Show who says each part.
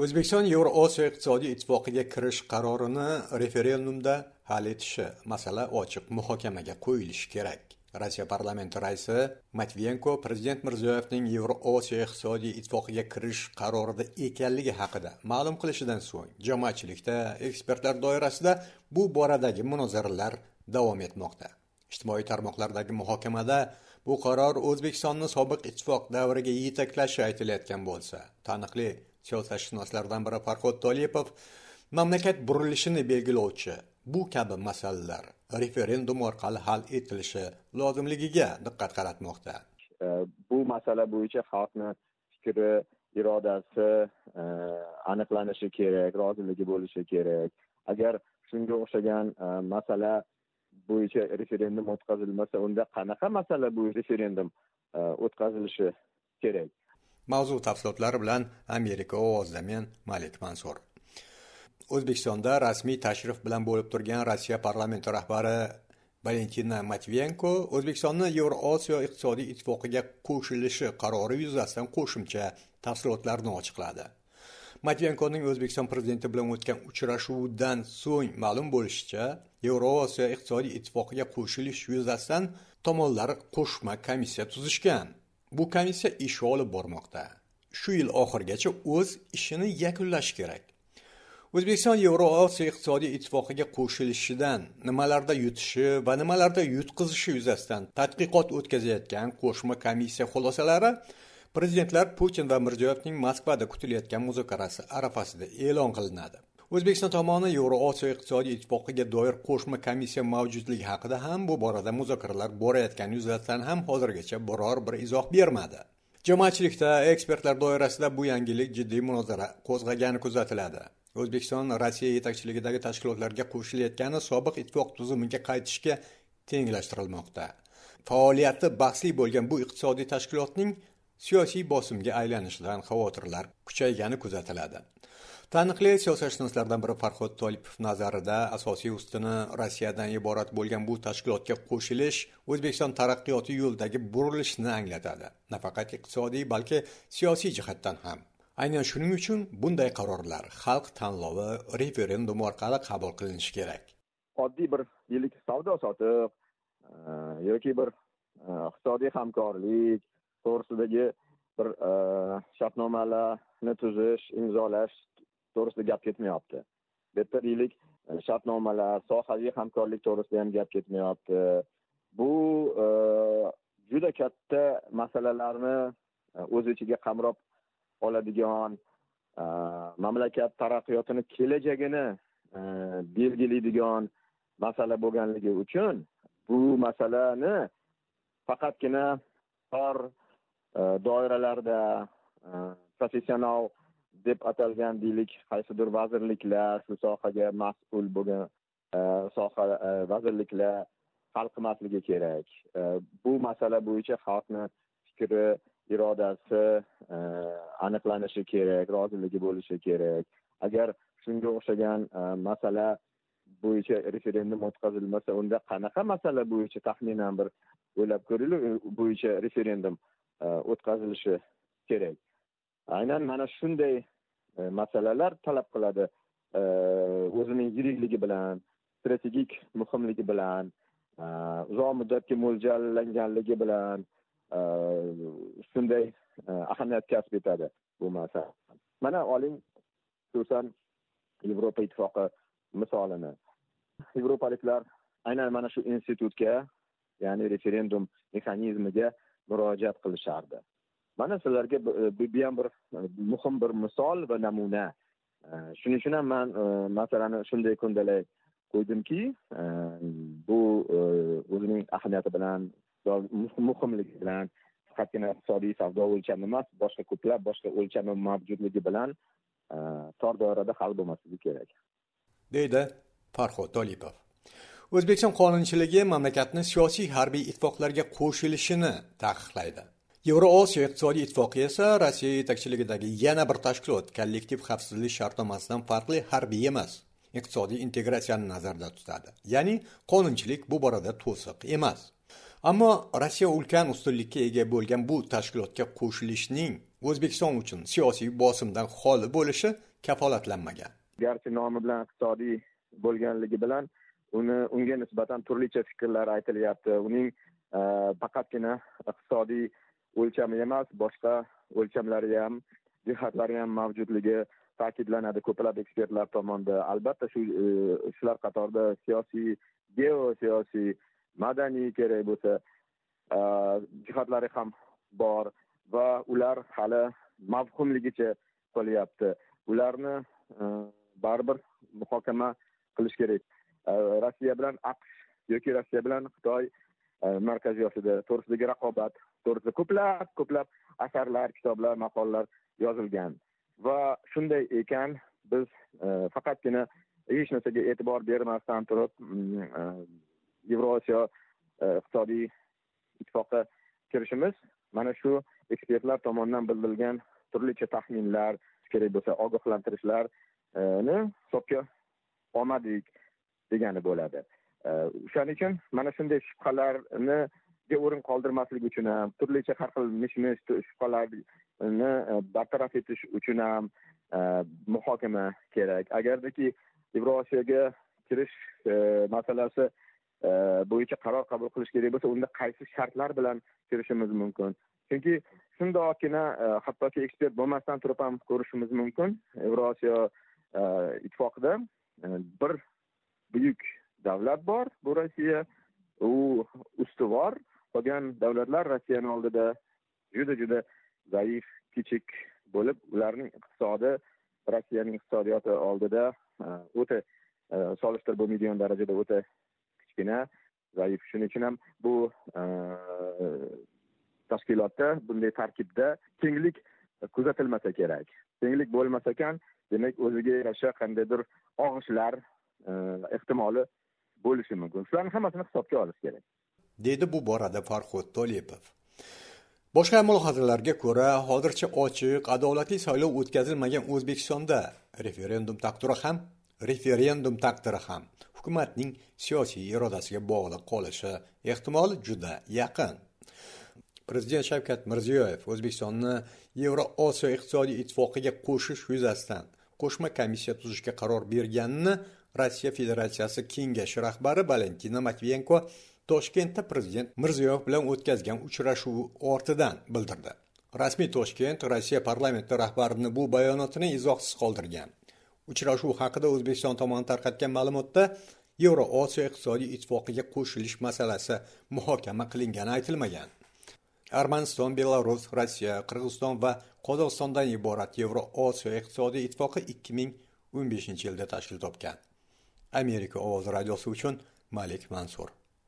Speaker 1: o'zbekiston yevroosiyo iqtisodiy ittifoqiga kirish qarorini referendumda hal etishi masala ochiq muhokamaga qo'yilishi kerak. Rossiya parlamenti raisi matvienko prezident mirziyoyevning yevroosiyo iqtisodiy ittifoqiga kirish qarorida ekanligi haqida ma'lum qilishidan so'ng jamoatchilikda ekspertlar doirasida bu boradagi munozaralar davom etmoqda. Ijtimoiy tarmoqlardagi muhokamada bu qaror o'zbekistonni sobiq ittifoq davriga yetaklashi aytilayotgan bo'lsa taniqli siyosatshunoslardan biri farhod tolipov mamlakat burilishini belgilovchi bu kabi masalalar referendum orqali hal etilishi lozimligiga diqqat qaratmoqda.
Speaker 2: E, bu masala bo'yicha xalqni fikri irodasi e, aniqlanishi kerak roziligi bo'lishi kerak. Agar shunga o'xshagan e, masala bo'yicha referendum o'tkazilmasa unda qanaqa masala bo'yicha referendum o'tkazilishi kerak?
Speaker 1: Mavzu tafsilotlari bilan amerika ovozida men malik mansur. O'zbekistonda rasmiy tashrif bilan bo'lib turgan rossiya parlamenti rahbari valentina matvenko o'zbekistonni yevroosiyo iqtisodiy ittifoqiga qo'shilishi qarori yuzasidan qo'shimcha tafsilotlarni ochiqladi. Matvenkoning o'zbekiston prezidenti bilan o'tgan uchrashuvidan so'ng ma'lum bo'lishicha yevroosiyo iqtisodiy ittifoqiga qo'shilish yuzasidan tomonlar qo'shma komissiya tuzishgan. Bu komissiya ish olib bormoqda. Shu yil oxirigacha o'z ishini yakunlashi kerak. O'zbekiston yevroosiyo iqtisodiy ittifoqiga qo'shilishidan nimalarda yutishi va nimalarda yutqizishi yuzasidan tadqiqot o'tkazayotgan qo'shma komissiya xulosalari prezidentlar putin va mirziyoyevning moskvada kutilayotgan muzokarasi arafasida e'lon qilinadi. O'zbekiston tomoni yevroosiyo iqtisodiy ittifoqiga doir qo'shma komissiya mavjudligi haqida ham bu borada muzokaralar borayotgani yuzasidan ham hozirgacha biror bir izoh bermadi. Jamoatchilikda ekspertlar doirasida bu yangilik jiddiy munozara qo'zg'agani kuzatiladi. O'zbekiston rossiya yetakchiligidagi tashkilotlarga qo'shilayotgani sobiq ittifoq tuzumiga qaytishga tenglashtirilmoqda. Faoliyati bahsli bo'lgan bu iqtisodiy tashkilotning siyosiy bosimga aylanishidan xavotirlar kuchaygani kuzatiladi. Taniqli siyosatshunoslardan biri farhod tolipov nazarida asosiy ustuni rossiyadan iborat bo'lgan bu tashkilotga qo'shilish o'zbekiston taraqqiyoti yo'lidagi burilishni anglatadi. Nafaqat iqtisodiy balki siyosiy jihatdan ham. Aynan shuning uchun bunday qarorlar xalq tanlovi referendum orqali qabul qilinishi kerak.
Speaker 2: Oddiy bir yillik savdo sotiq e, yoki bir e, iqtisodiy hamkorlik to'g'risidagi bir e, shartnomalarni tuzish imzolash to'g'risida gap ketmayapti. Bu yerda deylik e, shartnomalar sohaviy hamkorlik to'g'risida ham gap ketmayapti. Bu e, juda katta masalalarni e, o'z ichiga qamrab oladigan mamlakat taraqqiyotini kelajagini belgilaydigan masala bo'lganligi uchun bu masalani faqatgina tor doiralarda professional deb atalgan deylik. Qaysidir vazirliklar shu sohaga mas'ul bo'lgan e, soha e, vazirliklar hal qilmasligi kerak. E, bu masala bo'yicha xalqni fikri irodasi aniqlanishi kerak roziligi bo'lishi kerak. Agar shunga o'xshagan masala bo'yicha referendum o'tkazilmasa unda qanaqa masala bo'yicha taxminan bir o'ylab ko'ringlar bo'yicha referendum o'tkazilishi kerak? Aynan mana shunday e, masalalar talab qiladi. E, o'zining yirikligi bilan strategik muhimligi bilan e, uzoq muddatga mo'ljallanganligi bilan e, shunday e, ahamiyat kasb etadi bu masala. Mana oling xususan yevropa ittifoqi misolini. Yevropaliklar aynan mana shu institutga ya'ni referendum mexanizmiga murojaat qilishardi. Mana sizlarga e, bu ham bir e, muhim bir misol va namuna. E, shuning uchun ham man e, masalani shunday ko'ndalay qo'ydimki bu o'zining ahamiyati bilan muhimligi bilan faqatgina iqtisodiy savdo o'lchami emas boshqa ko'plab boshqa o'lchami mavjudligi bilan tor doirada hal bo'lmasligi kerak.
Speaker 1: Deydi farhod tolipov. O'zbekiston qonunchiligi mamlakatni siyosiy harbiy ittifoqlarga qo'shilishini taqiqlaydi. Yevroosiyo iqtisodiy ittifoqi esa rossiya yetakchiligidagi yana bir tashkilot kollektiv xavfsizlik shartnomasidan farqli harbiy emas iqtisodiy integratsiyani nazarda tutadi. Ya'ni qonunchilik bu borada to'siq emas. Ammo rossiya ulkan ustunlikka ega bo'lgan bu tashkilotga qo'shilishning o'zbekiston uchun siyosiy bosimdan xoli bo'lishi kafolatlanmagan.
Speaker 2: Garchi nomi bilan iqtisodiy bo'lganligi bilan uni unga nisbatan turlicha fikrlar aytilyapti. Uning eh, faqatgina iqtisodiy o'lchami emas boshqa o'lchamlari ham jihatlari ham mavjudligi ta'kidlanadi ko'plab ekspertlar tomonidan albatta shu e, shular qatorida siyosiy geosiyosiy madaniy kerak bo'lsa e, jihatlari ham bor va ular hali mavhumligicha qolyapti. Ularni e, baribir muhokama qilish kerak. Rossiya bilan aqsh yoki rossiya bilan xitoy markaziy osiyoda to'g'risidagi raqobat to'g'risida ko'plab ko'plab asarlar kitoblar maqolalar yozilgan. Va shunday ekan biz e, faqatgina hech narsaga e'tibor bermasdan turib mm, e, yevrosiyo e, iqtisodiy ittifoqqa kirishimiz mana shu ekspertlar tomonidan bildirilgan turlicha taxminlar kerak bo'lsa ogohlantirishlarni hisobga olmadik degani bo'ladi. E, o'shaning uchun mana shunday shubhalarni o'rin qoldirmaslik uchun ham turlicha har xil mish mish shubhalarni e, bartaraf etish uchun ham e, muhokama kerak. Agardaki yevrosiyoga kirish e, masalasi bo'yicha qaror qabul qilish kerak bo'lsa unda qaysi shartlar bilan kirishimiz mumkin? Chunki shundoqqina hattoki ekspert bo'lmasdan turib ham ko'rishimiz mumkin. Yevrosiyo ittifoqida bir buyuk davlat bor bu rossiya. U ustuvor qolgan davlatlar rossiyani oldida juda juda zaif kichik bo'lib ularning iqtisodi rossiyaning iqtisodiyoti oldida e, o'ta e, solishtirib bo'lmaydigan darajada o'ta kichkina zaif. Shuning uchun ham bu e, tashkilotda bunday tarkibda tenglik kuzatilmasa kerak. Tenglik bo'lmas ekan demak o'ziga yarasha qandaydir og'ishlar ehtimoli bo'lishi mumkin. Shularni hammasini hisobga olish kerak.
Speaker 1: Dedi bu borada farhod tolipov. Boshqa mulohazalarga ko'ra hozircha ochiq adolatli saylov o'tkazilmagan o'zbekistonda referendum taqdiri ham referendum taqdiri ham hukumatning siyosiy irodasiga bog'liq qolishi ehtimoli juda yaqin. Prezident shavkat mirziyoyev o'zbekistonni yevroosiyo iqtisodiy ittifoqiga qo'shish yuzasidan qo'shma komissiya tuzishga qaror berganini rossiya federatsiyasi kengashi rahbari valentina matviyenko toshkentda prezident mirziyoyev bilan o'tkazgan uchrashuvi ortidan bildirdi. Rasmiy toshkent rossiya parlamenti rahbarini bu bayonotini izohsiz qoldirgan. Uchrashuv haqida o'zbekiston tomoni tarqatgan ma'lumotda yevroosiyo iqtisodiy ittifoqiga qo'shilish masalasi muhokama qilingani aytilmagan. Armaniston belarus rossiya qirg'iziston va qozog'istondan iborat yevroosiyo iqtisodiy ittifoqi ikki ming o'n beshinchi yilda tashkil topgan. Amerika ovozi radiosi uchun malik mansur.